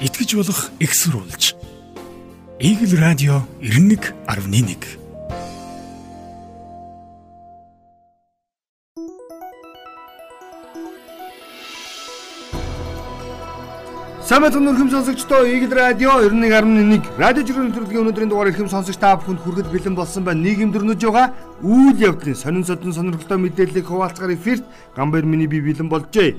итгэж болох экссурулж. Игэл радио 91.1 Самбат өнөрхөм сонсогчдоо Игэл радио 91.1 радио жиргэн нэвтрүүлгийн өнөөдрийн дугаар эрхэм сонсогч та бүхэнд хүрэхэд бэлэн болсон байна. Нийгэм дөрнөж байгаа үйл явдлын сонин содон сонирхолтой мэдээллийг хуваалцахаар эфирт гамбайр миний би бэлэн болжээ.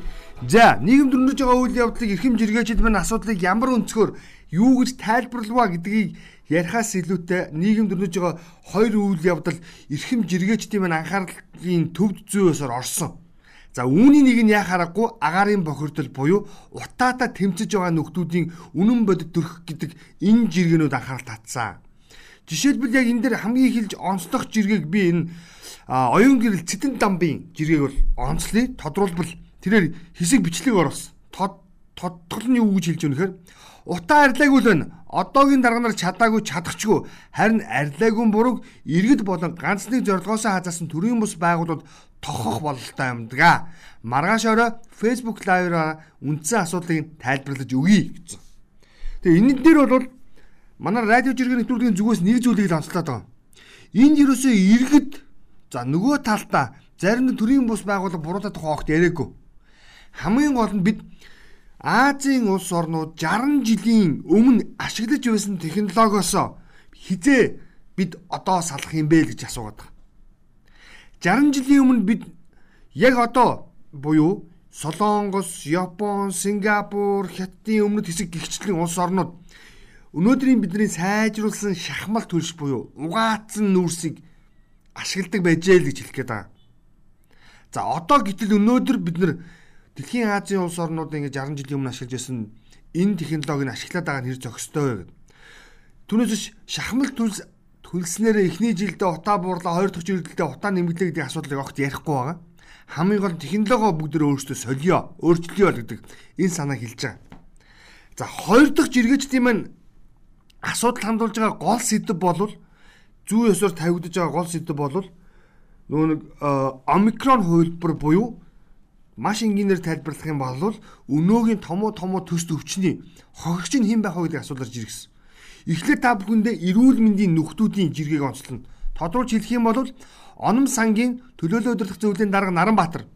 За, нийгэм дөрнөж байгаа үйл явдлыг эрхэм жиргээчид мань асуудлыг ямар өнцгөр юу гэж тайлбарлаваа гэдгийг ярихаас илүүтэй нийгэм дөрнөж байгаа хоёр үйл явдал эрхэм жиргээчдийн мань анхаарлын төвд зүйөөсөр орсон. За үүний нэг нь яа харахгүй агаарын бохирдол буюу утаата тэмцэж байгаа нөхдүүдийн үнэн бодит төрх гэдэг энэ жиргэнүүд анхаарал татсан. Жишээлбэл яг энэ дээр хамгийн ихэлж онцлох жиргэг би энэ оюун гэрэл цэтэн дамбын жиргэг бол онцлие тодруулбал тэрээр хэсэг бичлэг оруулсан. Тод тодтол нь юу гэж хэлж өгнө гэхээр утаа арилаагүй л байна. Одоогийн дарганаар чадаагүй чадахчгүй харин арилаагүй бурууг иргэд болон ганц нэг зорилгоосоо хазаасан төрийн бус байгууллагууд тохох бололтой юмдгаа. Маргааш орой Facebook live-аар үндсэн асуудлыг тайлбарлаж өгье гэсэн. Тэгээ энэ дээр бол манай радио жиргэн нэвтрүүлгийн зүгээс нэг зүйлийг онцлоод байгаа. Энд ерөөсөө иргэд за нөгөө талдаа зарим төрийн бус байгууллага буруудах тухай огт яриаггүй. Хамгийн гол нь бид Азийн улс орнууд 60 жилийн өмнө ашиглаж байсан технологиос хизээ бид одоо салах юм бэ гэж асуугаад байгаа. 60 жилийн өмнө бид яг одоо буюу Солонгос, Япон, Сингапур, Хятадын өмнөд хэсэг гихчлэн улс орнууд өнөөдрийн бидний сайжруулсан шахмал төлш буюу угаацсан нүүрсийг ашигладаг байжээ л гэж хэлэх гээд байгаа. За одоо гэтэл өнөөдөр бид нар Дэлхийн Азийн улс орнууд ингээд 60 жилийн өмнө ашиглаж байсан энэ технологиг ашиглаад байгаа нь хэр зохистой вэ гэдэг. Түүнээс шахмал төлс төлснээрээ эхний жилдээ утаа буурлаа, хоёр дахь жилдээ утаа нэмгэлээ гэдэг асуудлыг огт ярихгүй байгаа. Хамгийн гол технологи бүгдөө өөрсдөө солио, өөрчлөё гэдэг энэ санааг хэлж байгаа. За хоёр дахь жиргээчдийн маань асуудал хандуулж байгаа гол сэдв бол зүү ёсоор тавигдж байгаа гол сэдв бол нөгөө нэг омикрон хувилбар буюу маш энгийнээр тайлбарлах юм бол өнөөгийн томоо томоо төс өвчний хохирч нь хэн байх вэ гэдэг асуудал гарч ирсэн. Эхлээд та бүхэндээ эрүүл мэндийн нөхдүүдийн жиргэг онцлно. Тодруулж хэлэх юм бол Оном сангийн төлөөлөл удирдах зөвлөлийн дарга Наранбаатар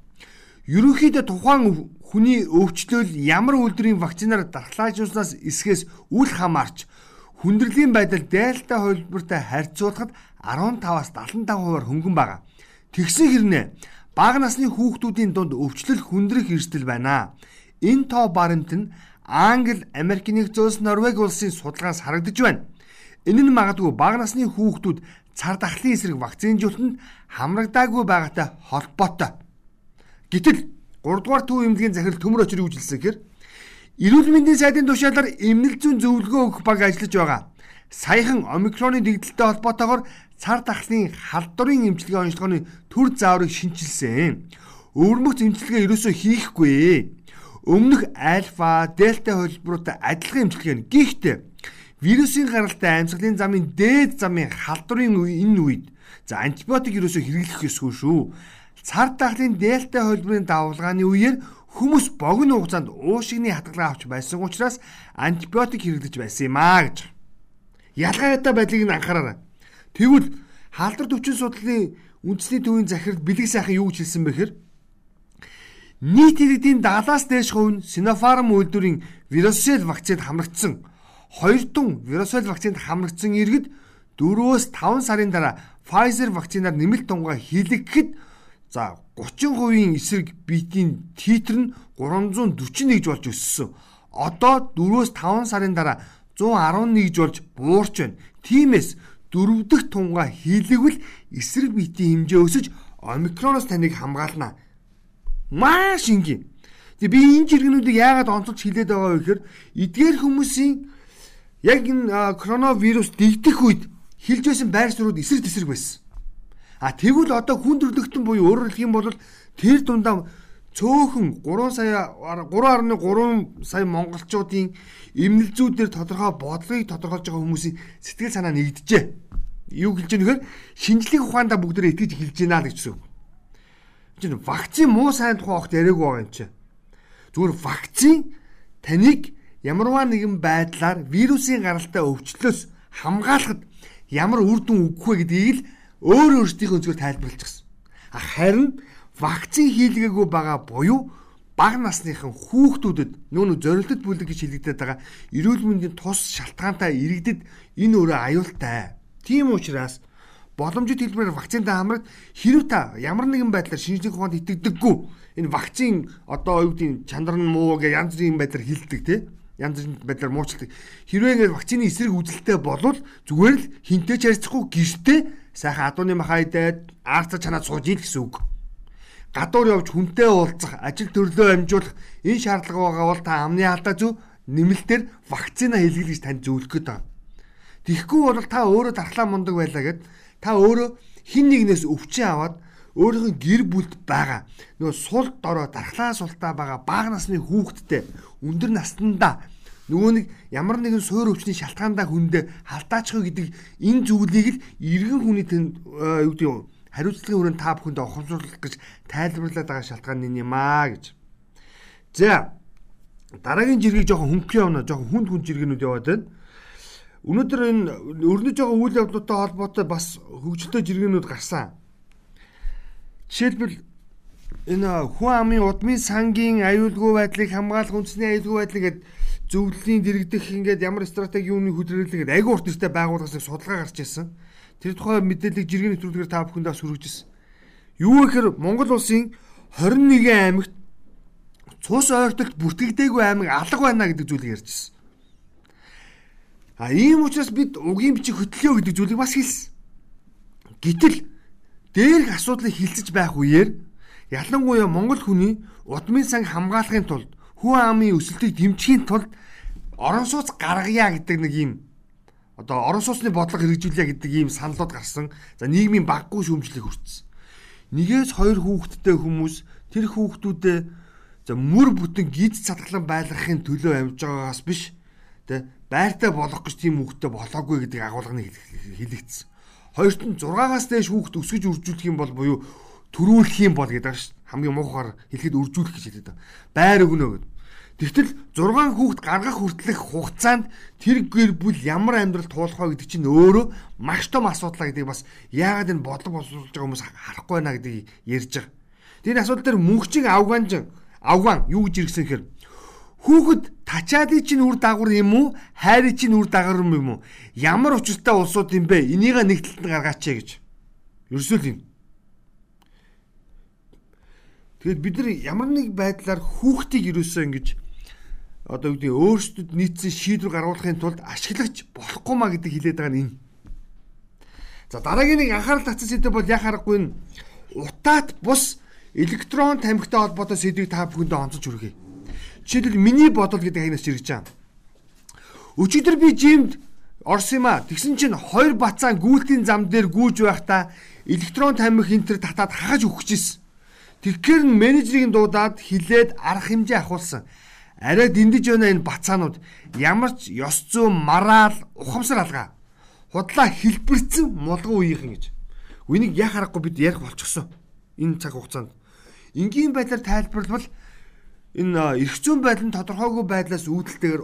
ерөнхийдөө тухайн хүний өвчлөл ямар үйлдвэрийн вакцинаар дархлаажуулснаас эсхээс үл хамаарч хүндрэлийн байдал дельта хувилбартай харьцуулахад 15-аас 75% хөнгөн байгаа. Тэгсэн хэрнээ бага насны хүүхдүүдийн дунд өвчлөл хүндрэх эрсдэл байна. Энэ тоо баримт нь Англи, Америк нэгдсэн улс, Норвеги улсын судалгаанаас харагдаж байна. Энэ нь магадгүй бага насны хүүхдүүд цар тахлын эсрэг вакцинжуулалтанд хамрагдаагүй байгаатай холбоотой. Гэтэл 3 дугаар төв эмнэлгийн захирал төмөр очир үжилсэн гэхээр эрүүл мэндийн сайдын тушаалаар эмнэл зүйн зөвлөгөө өгөх баг ажиллаж байгаа. Саяхан омикроны дэгдэлтэй холбоотойгоор цар тахлын халдварын эмчилгээ онцлогооны төр зааврыг шинчилсэн. Өвөрмөгц эмчилгээ ерөөсөө хийхгүй өмнөх альфа, дельта холбоотой адилхан эмчилгээ нь. Гэхдээ вирусын гаралтай амьсгалын замын дээд замын халдварын энэ үед за антибиотик ерөөсөө хэрэглэх ёсгүй шүү. Цар тахлын дельта холбооны давлгааны үеэр хүмүүс богино хугацаанд уушигны хатгалгаа авч байсан учраас антибиотик хэрэглэж байсан юм аа гэж. Ялгаатай байдлыг нь анхаараарай. Тэгвэл халдвар төвчин судлалын үндэсний төвийн захирал бэлэг сайхан юу гэж хэлсэн бэ гэхээр нийт иргэдийн 70-аас дээш хувь нь Sinopharm үйлдвэрийн вирусел вакцинд хамрагдсан. Хоёр тун вирусел вакцинд хамрагдсан иргэд 4-өөс 5 сарын дараа Pfizer вакцинаар нэмэлт тунгаа хийлгэхэд за 30% эсрэг биетийн титр нь 341 болж өссөн. Одоо 4-өөс 5 сарын дараа 111 болж буурч байна. Тиймээс дөрөв дэх тунгаа хийлэгвэл эсрэг биетийн хэмжээ өсөж омикроноос таныг хамгаална Маш энгийн. Тэгээ би энэ жиргэнүүдийг яагаад онцолж хилээд байгаа вэ гэхээр эдгээр хүмүүсийн яг энэ коронавирус дэгдэх үед хилж байсан байр суурьуд эсрэг тесрэг байсан. А тэгвэл одоо хүн төрлөختөн буюу өөрөөр хэлэх юм бол тэр дундаа цөөхөн 3 сая 3.3 сая монголчуудын эмнэлзүүдээр тодорхой бодлогыг тодорхойлж байгаа хүмүүсийн сэтгэл санаа нэгдэжээ. Юу хэлж вэ гэхээр шинжлэх ухаандаа бүгдээ итгэж хэлж гинэ л гэж үсэн чинь вакцин муу сайн тухай огт яриаггүй байгаа юм чи. Зүгээр вакцин таныг ямарваа нэгэн байдлаар вирусын гаралтай өвчлөөс хамгаалахад ямар үр дүн өгөх вэ гэдгийг л өөр өөрсдийнхөө зүгээр тайлбарлаж гисэн. Харин вакцин хийлгээгүй байгаа буюу бага насныхан хүүхдүүдэд нүүн зорилтод бүлэг гэж хэлэгдэдэг байгаа эрүүл мэндийн тус шалтгаантай иргэдэд энэ өөрөө аюултай. Тийм учраас боломжит хэлбэрээр вакцинтай хамраад хэрв та ямар нэгэн байдлаар шинжлэх ухаанд итгэдэггүй энэ вакцин одоо юу гэдэг чанар нь муу гэж янз бүрийн байдлаар хилдэг тий янз бүрийн байдлаар муучилдаг. Хэрвээ ингээд вакцины эсрэг үзэлтэй болвол зүгээр л хинтээ ч харьцахгүй гэртээ сайхан адууны махаа идээд арцаж чанаад сууж ил гэсэн үг. Гадуур явж хүнтэй уулзах, ажил төрлөө амжуулах энэ шаардлага байгаа бол та амны алдаа зөв нэмэлтээр вакцина хийлгэл гэж танд зөвлөх байна. Тэгэхгүй бол та өөрөө дархлаа мундаг байлаа гэд та өөрөө хин нэгнээс өвчин аваад өөрийнхөө гэр бүлд байгаа нөгөө сул дорой дархлаа султаа байгаа бага насны хүүхэдтэй өндөр наснда нөгөө нэг ямар нэгэн суур өвчний шалтгаандаа хүндээ халдаачих гэдэг энэ зүйлийг л иргэн хүний тэнд э, юу гэдэг хариуцлагын хүрээнд та бүхэнд ухамсарлах гэж тайлбарлаад байгаа шалтгаан нь юм аа гэж. За дараагийн жиргэг жоохон хөнгөн явна жоохон хүнд хүнд жиргэнүүд яваад байна. Өнөөдөр энэ өрнөж байгаа үйл явдлуудтай холбоотой бас хөгжилтэй жиргэнүүд гарсан. Жишээлбэл энэ хүн амын удмын сангийн аюулгүй байдлыг хамгаалах үндэсний аюулгүй байдлыг гээд зөвлөлийн дэрэгдэх ингээд ямар стратеги юуны хөдөлгөөлөг гээд айгүй урт нэртэй байгууллагаас судалгаа гарч ирсэн. Тэр тухай мэдээллийг жиргэн нэвтрүүлгээр та бүхэндээ хүргэжсэн. Юу гэхээр Монгол улсын 21 аймагт цус ойртолд бүртгэгдээгүй аймаг алга байна гэдэг зүйлийг ярьжсэн. А ийм учраас бид угийн бичиг хөтлөё гэдэг зүйлийг бас хэлсэн. Гэтэл дээрх асуудлыг хилцэж байх үеэр ялангуяа монгол хүний удмын сан хамгаалахын тулд хүн амын өсөлтийг дэмжихийн тулд орон сууц гаргая гэдэг нэг юм одоо орон сууцны бодлого хэрэгжүүлье гэдэг ийм саналууд гарсан. За нийгмийн баггүй шүүмжлэх хүртсэн. Нэгээс хоёр хүүхэдтэй хүмүүс тэр хүүхдүүдээ за мөр бүтэн гид цатгалан байлгахын төлөө амжиж байгаагаас биш тэ байртай болох гэж тийм хүүхдтэй болоогүй гэдэг агуулганы хэлэгдсэн. Хоёрт нь 6-аас дээш хүүхд өсгөж үржүүлэх юм бол буюу төрүүлэх юм бол гэдэг шүү. Хамгийн муухаар хэлэхэд үржүүлэх гэж хэлдэг. Байр өгнө гэдэг. Тэгтэл 6 хүүхд гаргах хүртэлх хугацаанд тэр гэр бүл ямар амьдрал туулах вэ гэдэг чинь өөрөө маш том асуудал гэдэг бас яагаад энэ бодлого боловсруулж байгаа хүмүүс харахгүй байна гэдгийг ярьж байгаа. Тэр асуудал дээр мөнхчин авганжин авган юу гэж иргсэн хэрэг Хүүхэд тачаадын чинь үр дагавар юм уу? Хайрын чинь үр дагавар юм уу? Ямар учиртай улсууд юм бэ? Энийг нэг талд нь гаргаач гэж. Ерөөсөө юм. Тэгэд бид нар ямар нэг байдлаар хүүхдийг ерөөсөө ингэж одоо үгдээ өөрсдөд нийцсэн шийдвэр гаргуулахын тулд ашиглагч болохгүй маа гэдэг хэлээд байгаа нь энэ. За дараагийн нэг анхаарал татсан сэдв бол яхаа харахгүй нь утаат бус электрон тамхитай холбоотой сэдвийг та бүхэндээ онцолж хүргэе. Жишээлбэл миний бодол гэдэг хагнаас чирэж байгаа. Өчигдөр би жимд орсон юм а. Тэгсэн чинь хоёр бацаан гүйлтийн зам дээр гүйж байхдаа электрон тамхи энтер татаад хагаж өгч ирсэн. Тэгэхээр нь менежерийн дуудаад хилээд арга хэмжээ ахуулсан. Арай дэндэж байна энэ бацаанууд. Ямар ч ёс зүйн мараал ухамсар алгаа. Худлаа хэлбэрцэн мулган үеийнхэн гэж. Үнийг яа харахгүй бид ярих болчихсон. Энэ цаг хугацаанд. Энгийн байдлаар тайлбарлавал энэ эрх зүйн байдал нь тодорхойгүй байдлаас үүдэлтэйгээр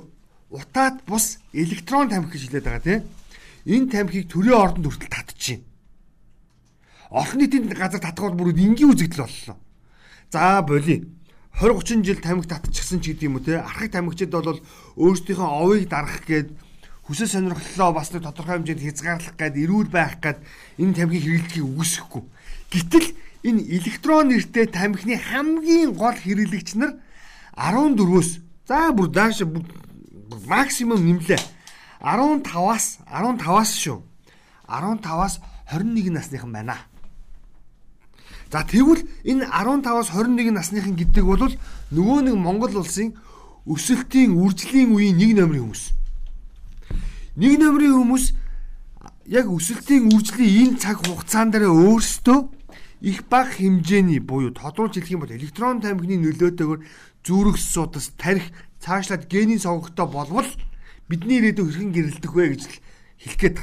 утаат бус электрон тамхи гэж хэлээд байгаа тийм. Энэ тамхиг төрийн ордонд хүртэл татчихээн. Олон нийтийн газар татгал бүр энгийн үзэгдэл боллоо. За боли 20 30 жил тамхи татчихсан ч гэдэм үү те архаг тамхичд бол өөрсдийнхөө овыг дарах гээд хүсэл сонирхлоо бас нэг тодорхой хэмжээнд хязгаарлах гээд эрүүл байх гээд энэ тамхиг хэрэглэхийг үгүйсэхгүй. Гэтэл энэ электрон нэртэй тамхины хамгийн гол хэрэглэгч нар 14-өөс за бүр дааш максимум нэмлээ. 15-аас 15-аас шүү. 15-аас 21 насныхан байна. За тэгвэл энэ 15-аас 21 насныхан гэдэг бол нөгөө нэг Монгол улсын өсөлтийн үржлийн үеийн нэг номерын хүмүүс. Нэг номерын хүмүүс яг өсөлтийн үржлийн энэ цаг хугацаан дээр өөрсдөө их бага хэмжээний буюу тодруулж хэлэх юм бол электрон тамхины нөлөөтэйгээр зүрх судас тарих цаашлаад генийн сонгогтой болвол бидний ирээдүйн хэрхэн гэрэлдэх вэ гэж хэлэх гээд.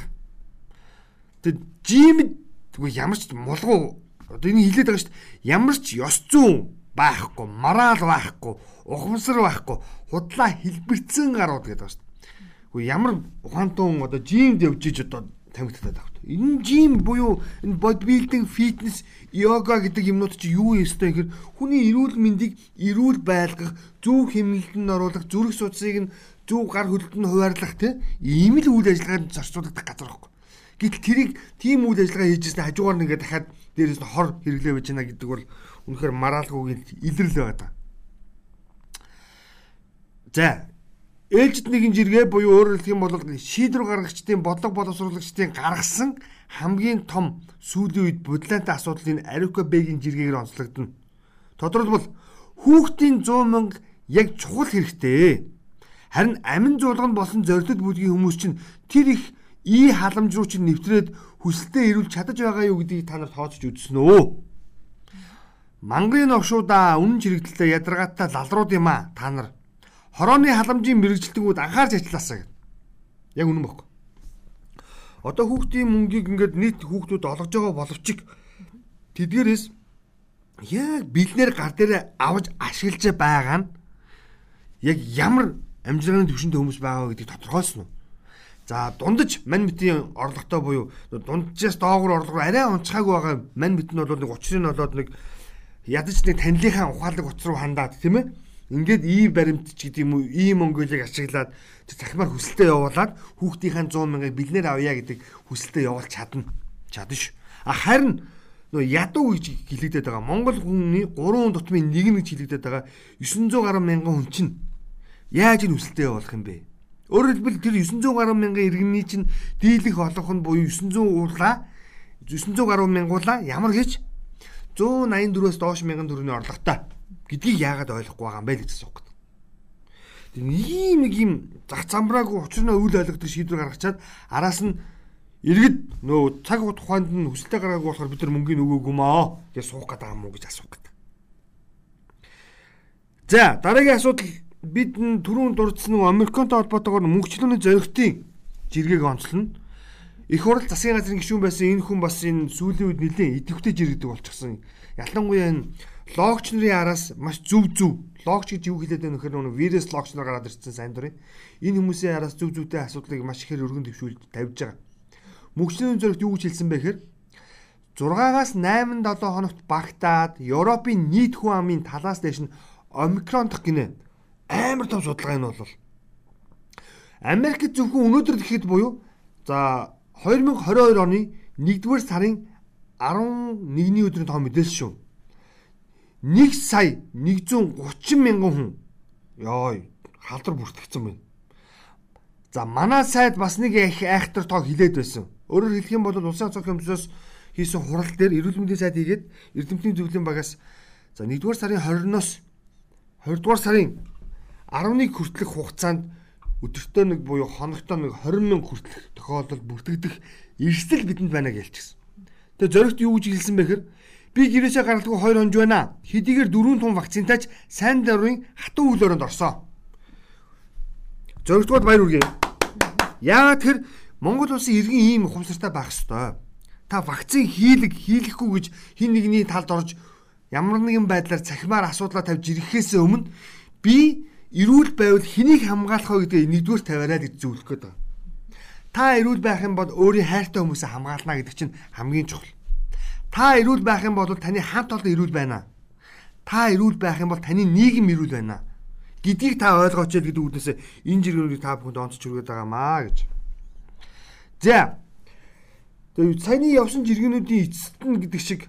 Тэгээд жимд ямар ч мулгуу одоо энэ хилээд байгаа шүү дээ. Ямар ч ёс зүйн байхгүй, мараал байхгүй, ухамсар байхгүй, худлаа хэлбэрцэн гарууд гэдэг байна шүү дээ. Гэхдээ ямар ухаантай одоо жимд явж иж одоо тамигдтаад авт. Энэ жим буюу энэ бодибилдинг, фитнес, йога гэдэг юмнууд чи юу ёстой гэхээр хүний эрүүл мэндийг эрүүл байлгах, зөв хэмнэлтэнд оруулах, зүрх судсыг нь зөв гар хөлтөнд хуваарлах тийм ийм л үйл ажиллагаанд зарцуулагдах газар байхгүй. Гэтэл тэрийг тийм үйл ажиллагаа хийжсэн хажуугаар нэгээ дахиад дээрээс нь хор хэрэглээ байж байна гэдэг бол үнэхээр мараалгүйгийн илрэл байгаа. За ээлжид нэгэн жиргээ буюу өөрөөр хэлэх юм бол шийдвэр гаргагчдын бодлого боловсруулагчдын гаргасан хамгийн том сүүлийн үед бодлоотой асуудлын Ариука Бэгийн жиргээр онцлогдно. Тодорхойлбол хүүхдийн 100 мянга яг чухал хэрэгтэй. Харин амин зуулганд болсон зорилт бүлгийн хүмүүс чинь тэр их ий халамж руу чинь нэвтрээд хүсэлтэд ирүүл чадаж байгаа юу гэдгийг та нар тооцож үзсэн үү? Мангарын овшуудаа үнэн чирэгдэлтэй ядаргаатай лалрууд юм а та нар. Хорооны халамжийн мэрэгжилтэнгүүд анхаарч ажилласаа гэв. Яг үнэн бохоо. Одоо хүүхдийн мөнгийг ингээд нийт хүүхдүүд олгож байгаа боловч тэдгээрээс яг бэлнээр гар дээр аваж ашиглаж байгаа нь яг ямар амжилтын төвшөнд хүмүүс байгаа гэдгийг тодорхойлсон уу? За дундаж мань мэтийн орлоготой буюу дунджаас доогуур орлого арай онцгайг байгаа мань мэт нь бол нэг учрыг нь болоод нэг ядаж нэг танилынхаа ухаалаг утас руу хандаад тийм ээ ингээд ий баримт ч гэдэг юм уу ий Монголыг ашиглаад захимаар хүсэлтэд явуулаад хүүхдийнхээ 100 мянгаыг бэлнээр авъя гэдэг хүсэлтэд явуулж чадна. Чадна ш. А харин нөө ядуу гэж хэлэгдээд байгаа. Монгол хүний 3 дутмын нэг нь гэж хэлэгдээд байгаа 900 гаруй мянган хүн чинь яаж энэ хүсэлтэд явуулах юм бэ? Өөрөөр хэлбэл тэр 900 гаруй мянган иргэний чинь дийлэх олох нь буюу 900 уурлаа 900 гаруй мянгуулаа ямар гэж 184-өөс доош мянган төгрөгийн орлоготой гэдгийг яагаад ойлгохгүй байгаа юм бэ гэж асуух гэдэг. Тэг ийм нэг юм зах замбраагүй учраа үйл ойлгодог шийдвэр гаргачаад араас нь иргэд нөө цаг тухайд нь хүсэлтэй гараагүй болохоор бид нар мөнгөний өгөөгүй маа гэж суух гэдэг юм уу гэж асуух гэдэг. За дараагийн асуудал бид түрүүн дурдсан нэг Американтай холбоотойгоор мөнгөчлөөний зоригтын жиргэг онцлно Их хурл засгийн газрын гишүүн байсан энэ хүн бас энэ сүүлийн үед нэлээд идэвхтэй жиргэдэг болчихсон. Ялангуяа энэ логч нарын араас маш зөв зөв логч гэж юу хэлээд байна вэхээр нэг вирус логч нар гараад ирсэн сайн дурын. Энэ хүмүүсийн араас зөв зөвтэй асуудлыг маш ихээр өргөн төвшүүлж тавьж байгаа. Мөнгөчнөө зөрөгт юу гэж хэлсэн бэ гэхээр 6-аас 8 7 хоногт багтаад Европын нийт хүн амын талаас дэш нь омикрон дах гинэ. Амар том судалгаа энэ бол. Америкт зөвхөн өнөөдөр гэхэд буюу за 2022 оны 1-р сарын 11-ний өдрийн тоо мэдээлэл шүү. 1 сая 130 мянган хүн ёо халдвар бүртгэгдсэн байна. За манай сайд бас нэг их айхтар тоо хилээд байсан. Өөрөөр хэлэх юм бол улсын цог хэмжээс хийсэн хурал дээр эрүүл мэндийн сайд хийгээд Эрдэмтний зөвлөлийн багаас за 1-р сарын 20-ноос 20-р сарын 11 хүртэлх хугацаанд өдөртөө нэг буюу хоногтоо нэг 20 мянга хүртэлх тохиолдол бүртгэгдэх эрсдэл бидэнд байна гэж хэлчихсэн. Тэгээ зоригт юу гэж хэлсэн бэхээр би гэрээсээ гаргалгүй хоёр хонж байна. Хэдийгээр дөрвөн тун вакцинтаач сайн дөрвийн хатуу үйл өрөөнд орсон. Зоригтгоод баяр үргээ. Яагаад тэр Монгол улсын иргэн ийм ухамсартай байх ёстой. Та вакцин хийлэг хийлэхгүй гэж хин нэгний талд орж ямар нэгэн байдлаар цахимаар асуудлаа тавьж ирэхээс өмнө би эрүүл байвал хэнийг хамгаалах вэ гэдэг нэгдүгээр тавиараа гэж зөвлөх гээд байгаа. Та эрүүл байх юм бол өөрийн хайртай хүмүүсээ хамгаална гэдэг чинь хамгийн чухал. Та эрүүл байх юм бол таны хамт олон эрүүл байна. Та эрүүл байх юм бол таны нийгэм эрүүл байна. гэдгийг та ойлгооч гэдэг үднэсээ энэ жиргэнүүдийг та бүхэнд онцож хүргээд байгаамаа гэж. За. Тэгээ саяны явсан жиргэнүүдийн эцэст нь гэдэг шиг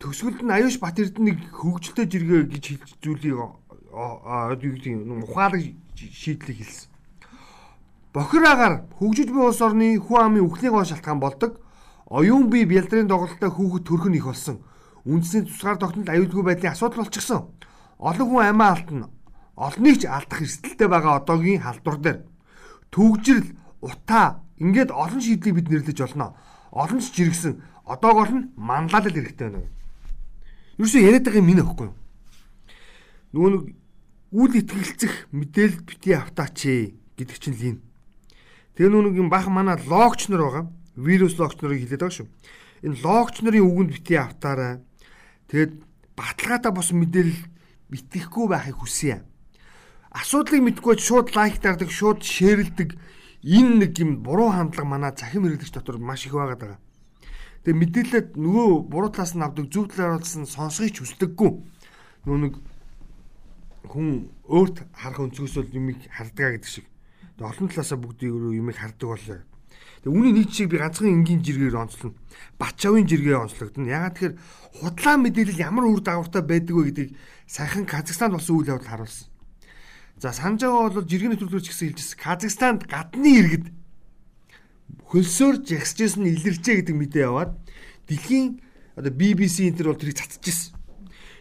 төсвөлд нь Аюуш Бат Эрдэнэ хөгжилтэй жиргээ гэж хэлж зүйлийг юу гэдэг юм ухаалаг шийдлийг хэлсэн. Бохир агаар хөгжиж буй улс орны хүн амын үхлийн гоо шалтгаан болдог. Оюун бие бялдрын тоглолттой хүүхэд төрх нь их болсон. Үндэсний тусгаар тогтнол аюулгүй байдлын асуудал болчихсон. Олон хүн амиа алдна. Олныг ч алдах эрсдэлтэй байгаа одоогийн халдвар дээр төгжрэл, утаа ингээд олон шийдлийг бид нэрлэж болно. Олон ч жиргсэн одоогоор нь манлайлал хэрэгтэй байна. Юусе яриад байгаа юм минь аахгүй юу? Нэг үл итгэлцэх мэдээлэл бити автаач гэдэг чинь л юм. Тэгээ нүг юм бах манай логч нар байгаа. Вирус логч нарыг хэлээд байгаа шүү. Энэ логч нарын үгэнд бити автаарай. Тэгээд баталгаатай бос мэдээлэл итгэхгүй байхыг хүсье. Асуудлыг мэдгүй шууд лайк дардаг, шууд шеэрлдэг энэ нэг юм буруу хандлага манай захим хэрэглэгч дотор маш их байгаа. Тэгээ мэдээлэлд нөгөө буруу талаас нь авдаг, зөв талаас нь сонсгоч хүсдэггүй. Нөгөө нэг хүн өөрт харах өнцгөөс бол юмыг хардгаа гэдэг шиг. Тэгээ олон талаасаа бүгдийг юмыг хардаг болоо. Тэгээ үүний чиг би ганцхан энгийн жиргээр онцлно. Батчавын жиргээ онцлогдно. Ягаад тэгэхээр худлаа мэдээлэл ямар үр дагавартай байдаг вэ гэдгийг сайхан Казахстанд болсон үйл явдал харуулсан. За санаж байгаа бол жиргэний төлөвлөгөөч гэсэн хэлжсэн. Казахстанд гадны иргэд хөлсөөр жагсажсэн илэрчээ гэдэг мэдээ яваад дэлхийн одоо BBC энэ төр бол тэрийг цацчихсан.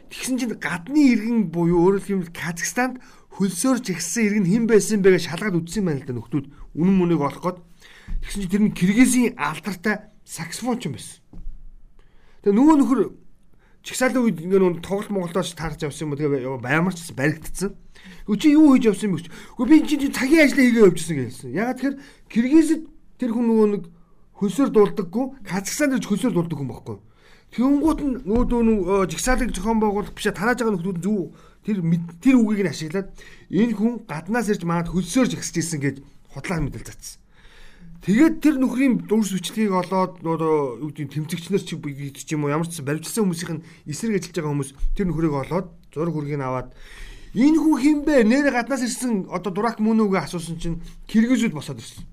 Тэгсэн чинь гадны иргэн буюу өөрөөр хэлбэл Казахстанд хөлсөөр жагссан иргэн хэн байсан бэ гэж шалгаад үзсэн байна л да нөхдүүд үнэн мөнийг олох гээд тэгсэн чинь тэр нь Киргизийн алдартай саксофонч юм байсан. Тэгээ нөгөө нөхөр чагсаалын үед ингээ нэг тоглолт Монголдоос таарч явсан юм тэгээ баймарч баригдсан. Үгүй чи юу хийж явсан юм бэ? Үгүй би чинь цагийн ажлаа хийгээ явжсэн гэсэн. Ягаад тэгэхээр Киргизэд тэр хүн нөгөө нэг хөлсөөр дуулдаггүй, Казахстан дэрж хөлсөөр дуулдаг хүн байхгүй. Тэнгуут нь нөгөө нөгөө жигсаалыг зохион байгуулах бишээ тарааж байгаа нөхдүүд зүв тэр тэр үгийг нь ашиглаад энэ хүн гаднаас ирж манад хөлсөөр жигсэж исэн гэж худлаа мэдэл цацсан. Тэгээд тэр нөхрийн дурс хүчлэгийг олоод нөгөө юу гэдэг тэмцэгчнэр чи гэдэг ч юм уу ямар ч баримтсан хүмүүсийн эсрэг ажиллаж байгаа хүмүүс тэр нөхрийг олоод зураг хүргийг аваад Энэ хүн хин бэ? Нэрэ гаднаас ирсэн одоо дурак мөн үгээ асуусан чинь киргизүүд босоод ирсэн.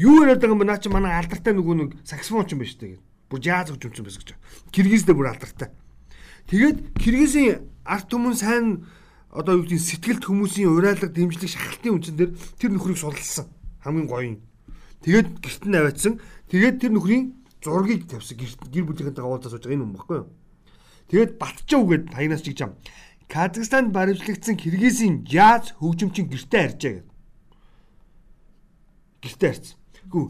Юу яриад байгаа юм бэ? Наа чи манай алдартай нөгөө нэг саксофон ч юм байна шүү дээ. Бүр жааз гэж юмсан байсан гэж. Киргиздээ бүр алдартай. Тэгээд киргизийн арт түмэн сайн одоо юу гэдэг сэтгэлд хүмүүсийн урайлаг дэмжлэг шахалтын үндсэн дээр тэр нөхрийг суллсан. Хамгийн гоё нь. Тэгээд гэрт нь аваадсан. Тэгээд тэр нөхрийн зургийг тавьсан. Гэр бүлийнхэнтэйгээ уулзаж сууж байгаа энэ юм баггүй юу? Тэгээд батчаа үгээд таянаас чигж ам. Казахстанд баримтлагдсан Киргизийн жаз хөгжимчин гэртээ харьжаа гэдэг. Гэртээ харьцсан. Гүү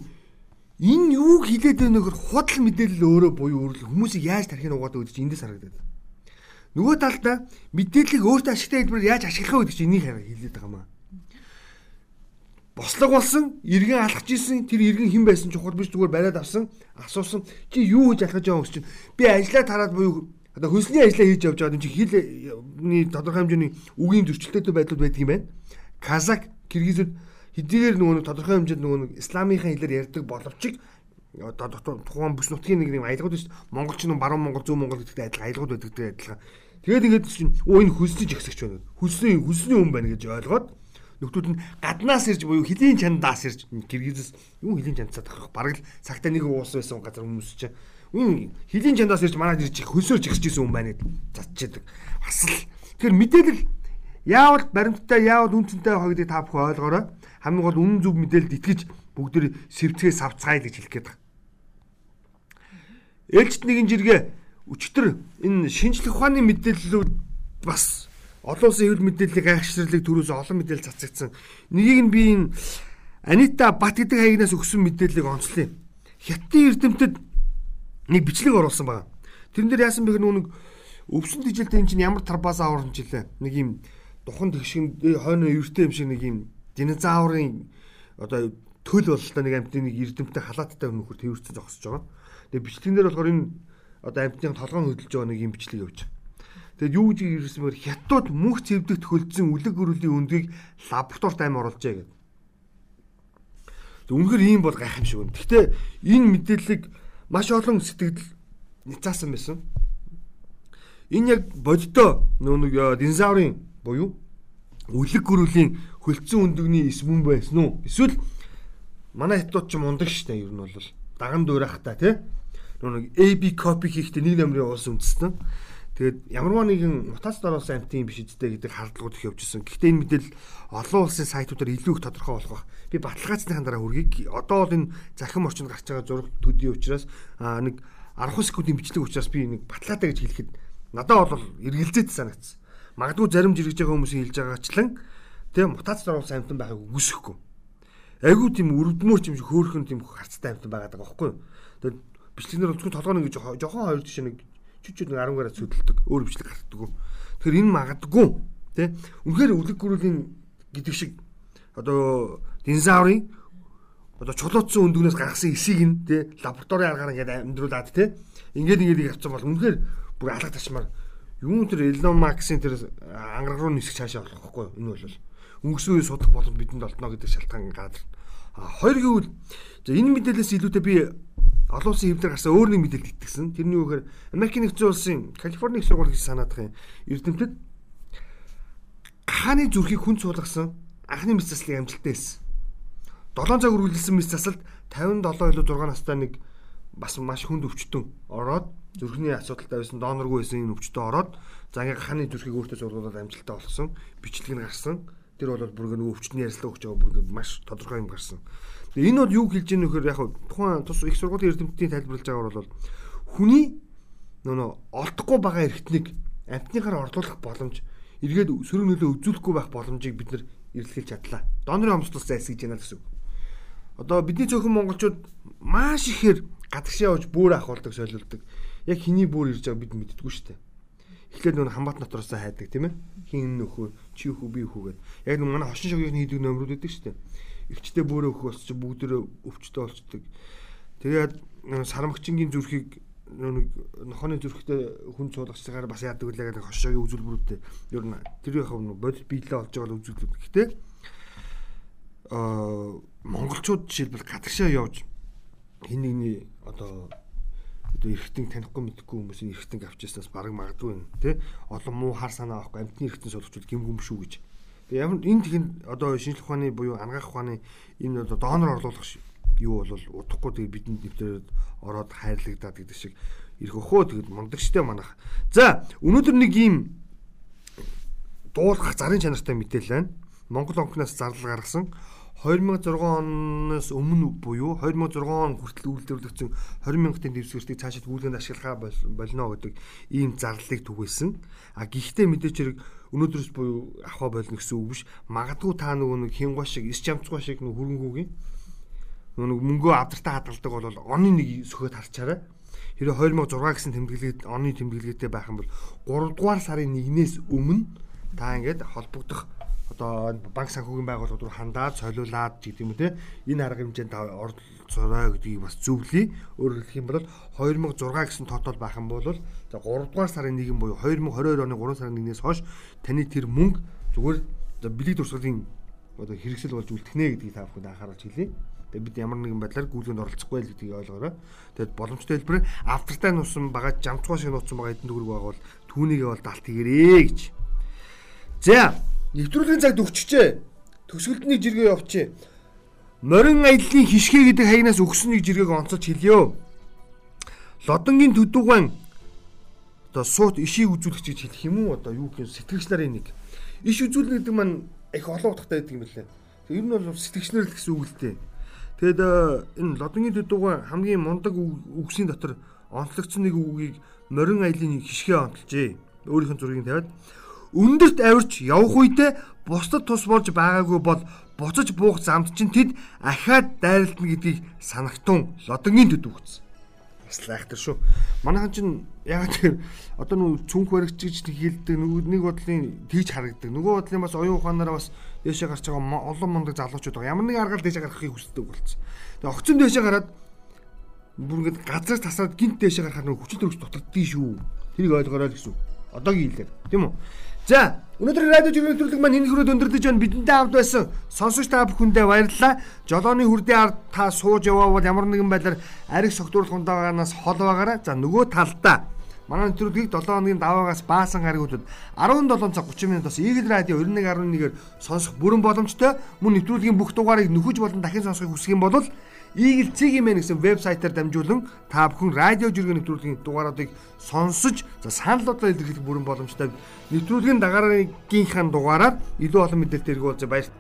энэ юуг хилээд байна нөхөр худал мэдээлэл өөрөө буюу өөрлө хүмүүсийг яаж тархинь угаадаг гэдэг чинь эндээс харагдаад. Нөгөө талдаа мэдээллийг өөртөө ашигтай хэлбэрээр яаж ашиглах вэ гэдэг чинь энийг хилээд байгаа маа. Бослог болсон, иргэн алхаж исэн, тэр иргэн хэн байсан чухал биш зүгээр бариад авсан, асуусан. Чи юу гэж алхаж байгаа юм чинь? Би ажиллаа тараад буюу Одоо хөлсний ажлаа хийж явж байгаа юм чи хилний тодорхой хэмжээний үгийн зөрчилтэй байдлууд байдаг юм байна. Казак, Киргизүүд хэдийгээр нөгөө тодорхой хэмжээнд нөгөө исламынхаа хэлээр ярьдаг боловч одоо тухайн бүс нутгийн нэг юм аялгууд шүү дээ. Монголч нь баруун Монгол, зүүн Монгол гэдэгт адилхан аялгууд байдаг адилхан. Тэгээд ингээд чинь өө энэ хөлсний жигсэгч байна. Хөлсний хөлсний хүн байна гэж ойлгоод нөхдүүд нь гаднаас ирж буюу хилийн чандаас ирж Киргизээс юу хилийн чандсаа тахах бараг л цагтаа нэг уус байсан газар хүмүүс чинь Үн хилийн чандаас ирж манад ирж хөлсөөрж ихсэж исэн хүн байна гэд цацчихдаг. Бас л тэгэхээр мэдээлэл яавал баримттай яавал үнцэнтэй байгаа гэдгийг та бүхэн ойлгоорой. Хамгийн гол үнэн зөв мэдээлэлд итгэж бүгд сэвцгээс авцгаая гэж хэлэх гээд байна. Ээлжид нэгэн жиргээ өчтөр энэ шинжлэх ухааны мэдээллүүд бас олон улсын хэвлэл мэдээллийг гайхширлыг төрөөс олон мэдээлэл цацагдсан. Нэгийг нь би энэ Анита Бат гэдэг хаягнаас өгсөн мэдээллийг онцлоо. Хятадын эрдэмтэд нэг бичлэг оруулсан байгаа. Тэрэн дээр яасан бэ гэх нэг өвсөн тижилтэй энэ чинь ямар тарбаас аварч жилээ. Нэг юм духан тэгшин хойно эвэртэй юм шиг нэг юм динозаврын одоо төл бололтой нэг амьтны нэг эрдэмтэй халааттай нөхөр тэрвэрсэн зогсож байгаа. Тэгээ бичлэгэн дээр болохоор энэ одоо амьтны толгойн хөдөлж байгаа нэг юм бичлэг явж байгаа. Тэгэд юу гэж ирсэн бэр хятад мөнх цэвдэгт хөлдсөн үлэг өрөлийн өндгийг лабораторид аим оруулжээ гэдэг. Үнэхээр ийм бол гайхамшиг байна. Гэхдээ энэ мэдээллийг маш олон сэтгэл ницаасан байсан. Энэ яг боддоо нөө нэг э, динозаврын буюу үлэг гөрүүлийн хөлдсөн өндөгний эс мөн байсан уу? Эсвэл манай хятад ч мундаг штэ ер нь бол даган дуурайхтаа тий. Нэг AB copy хийхдээ нэг номерын уус үндэстэн. Тэгээд ямарваа нэгэн мутацид орсон амтын биш үстэй гэдэг хардлагууд их явжсэн. Гэхдээ энэ мэдээлэл олон улсын сайтуудаар илүү их тодорхой болох бах. Би баталгаажсныхан дараа хүргийг одоо бол энэ захим орчинд гарч байгаа зураг төдий учраас аа нэг 10 секундын бичлэг учраас би нэг баталгаатай гэж хэлэхэд надад бол эргэлзээд санагдсан. Магадгүй зарим жиргэж байгаа хүмүүсийн хэлж байгаачлан тийм мутацид орсон амтан байхыг үгүйсэхгүй. Айгуу тийм өрөвдмөр юм шиг хөөхөн тийм харцтай амтан байгаад байгаа байхгүй юу? Тэгээд бичлэгнэр болчихгүй толгойн ингэж жоохон хоёр тишээ нэг чүчүүд нэг 10 гараа цөдөлдөг. Өөр бичлэг гаргадаг. Тэгэхээр энэ магадгүй тий. Үнэхээр үлэг гөрүүлийн гэдэг шиг одоо динозаврын одоо чулуутсан өндөгнөөс гаргасан эсийг нь тий лабораторийн аргаар ингээд амьдруулад тий ингээд ингээд явцсан бол үнэхээр бүр алга ташмаар Юун тэр Elon Musk-ийн тэр ангараг руу нисэх цаашаа болох байхгүй юу? Энэ бол өнгөрсөн үеийн судах боломж бидэнд олдно гэдэг шалтгаан гадар. А хоёр гэвэл за энэ мэдээлэлээс илүүтэй би олон улсын хэвлэр гарсан өөр нэг мэдээлэл итгэсэн. Тэрний юу гэхээр Америкийн нэгдсэн улсын Калифорни их сургууль гэж санаадах юм. Эрдэмтэд хааны зүрхийг хүн цуулгасан анхны мэс заслыг амжилттай хэлсэн. 7 цаг үргэлжилсэн мэс засалд 57 илүү 6 настай нэг бас маш хүнд өвчтөн ороод зүрхний асуудалтай байсан доноргүй байсан энэ өвчтөн ороод за ингээ хааны зүрхийг өөртөө зургуулад амжилттай болгосон бичлэг нь гарсан тэр бол бүр ингээ өвчтний ярилцлага өгч байгаа бүр ингээ маш тодорхой юм гарсан тэгээ энэ бол юу хэлж ийм нөхөр яг тухайн тус их сургуулийн эрдэмтдийн тайлбарлаж байгаагаар бол хүний нөө олдохгүй байгаа эрхтнийг амтныхаар орлуулах боломж эргээд сөрөг нөлөө үзүүлэхгүй байх боломжийг бид нар эрэлхийлж чадлаа. Донорын хомсдол зайс гэж яана гэсэн үг. Одоо бидний цөөхөн монголчууд маш ихээр гадагшаа явж бүр ахуулдаг солиулдаг. Яг хэний бүр ирж байгааг бид мэддэггүй шүү дээ. Эхлээд нөр хамбат дотроос хайдаг тийм ээ. Хин нөхөө, чи хүү би хүү гэд. Яг нэг манай хошин шогийн хийдэг нөмрүүд байдаг шүү дээ. Игчтэй бөөрөө өхөх болчих бүгдөө өвчтөй болчдөг. Тэгээд сармагчингийн зүрхийг нэг нохооны зүрхтэй хүн цуулгачгаар бас яадаг үлээ гэдэг хошоогийн үзүүлбэрүүдтэй ер нь тэр яг бодит биелээ олж байгаа үзүүлбэрүүд. Гэхдээ аа монголчууд жишээлбэл гадагшаа явж хин нэгний одоо одоо эргэтэн танихгүй мэдхгүй хүмүүсийн эргэтэн авчирснаас бараг магадгүй юм тий олон муу хар санаа авахгүй амтны эргэтэн суулгачуд гим гүм шүү гэж. Тэгээ ямар энэ тэгэн одоо шинжлэх ухааны буюу ангаах ухааны энэ одоо донор орлуулах юу бол удахгүй тэгээ бидэнд нэвтрээд ороод хайрлагдаад гэдэг шиг ирэх өхөө тэгэд мундагчтай манах. За өнөөдөр нэг ийм дуулах зарын чанартай мэдээлэл байна. Монгол онкноос зардал гаргасан 2006 оноос өмнө буюу 2006 он хүртэл үйлдвэрлэгдсэн 20 мянган дэвсгэртийг цаашид гүйлгэнд ашиглахаа болно гэдэг ийм зарлалыг түгээсэн. А гэхдээ мэдээч хэрэг өнөөдрөөс буюу авах болно гэсэн үг биш. Магадгүй та нөгөө нэг хингуа шиг, ис жамцгуа шиг нөгөө хөрөнгөгийн нөгөө мөнгөө авдартай хадгалдаг бол оны нэг сөхөд харчаарай. Хэрэв 2006 гэсэн тэмдэглэгээд оны тэмдэглэгээтэй байх юм бол 3 дугаар сарын 1-ээс өмнө та ингээд холбогдох одоо банк санхүүгийн байгууллагууд руу хандаад солиулаад гэдэг юм те энэ арга хэмжээнд оролцоорой гэдгийг бас зөвлөе. Өөрөөр хэлэх юм бол 2006 гэсэн тотол байх юм бол за 3 дугаар сарын 1 буюу 2022 оны 3 сарын 1-ээс хойш таны тэр мөнгө зүгээр бэлэг дурсгалын одоо хэрэгсэл болж үлдэх нэ гэдгийг та бүхэнд анхааруулж хэлье. Тэгээ бид ямар нэгэн байдлаар гүйлгэнд оролцохгүй л гэдгийг ойлгоорой. Тэгээд боломжтой хэлбэр автортай нуусан байгаа жамцгоо шиг нуусан байгаа эдэн төгрөг байгаа бол түүнийгээ бол далт хийгэрээ гэж. За Нэвтрүүлгийн цагт өгчжээ. Төсгөлтний жиргээ явчихъя. Морин аяллаа хишгэ гэдэг хаягнаас өгсөн нэг жиргээг онцолж хэлье. Лодонгийн төдүүгэн одоо суут ишийг үзүүлэх гэж хэлэх юм уу? Одоо юу гэх сэтгэгч нарын нэг. Иш үзүүлнэ гэдэг маань их олон утгатай байдаг юм байна. Тэг ер нь бол сэтгэгч нар л гэсэн үг л дээ. Тэгэд энэ лодонгийн төдүүгэн хамгийн мундаг үгсийн дотор онцлогдсон нэг үгийг морин аяллаа хишгэ онцолжээ. Өөрийнх нь зургийг тавиад өндөрт авирч явах үедээ бусдад тус болж байгаагүй бол буцаж буух замд чинь тэд ахаад дайралтна гэдгийг санагтун лодонгийн төд өгсөн. Бас лайхтар шүү. Манайхан чинь яг тэр одоо нүү цүнх баригч гэж хэлдэг нэг бодлын тийж харагдаг. Нөгөө бодлын бас оюун ухаанаараа бас дээшээ гарч байгаа олон мундаг залуучууд байгаа. Ямар нэг аргаар дээшээ гарахыг хүсдэг болсон. Тэгээ огцон дээшээ гараад бүр ингээд газар тасаад гинт дээшээ гарахаар нөгөө хүчил төрөж дутагддгийг шүү. Тэрийг ойлгоорой гэсэн. Одоогийн хэлээр тийм үү? За өнөөдөр радио жирийн нэвтрүүлэг маань энэ хүрээд өндөрлөж байна. Бидэнтэй хамт байсан сонсогч та бүхэндээ баярлалаа. Жолооны хүрдээ ард та сууж яваа бол ямар нэгэн байдлаар ариг согтуурлах ундаагаас хол байгаарай. За нөгөө талдаа манай нэвтрүүлгийг 7 хоногийн даваагаас баасан гаригуудад 17 цаг 30 минутаас Eagle Radio 91.1-ээр сонсох бүрэн боломжтой. Мөн нэвтрүүлгийн бүх дугаарыг нөхөж болон дахин сонсохыг хүсэх юм бол Eagle Цэгийн мэн гэсэн вебсайтаар дамжуулан та бүхэн радио жиргэн нэвтрүүлгийн дугааруудыг сонсож за саналуудаа илэрхийлэх бүрэн боломжтой. Нэвтрүүлгийн дагараагийнхаа дугаараар илүү олон мэдээлэл тэргүүлж баяр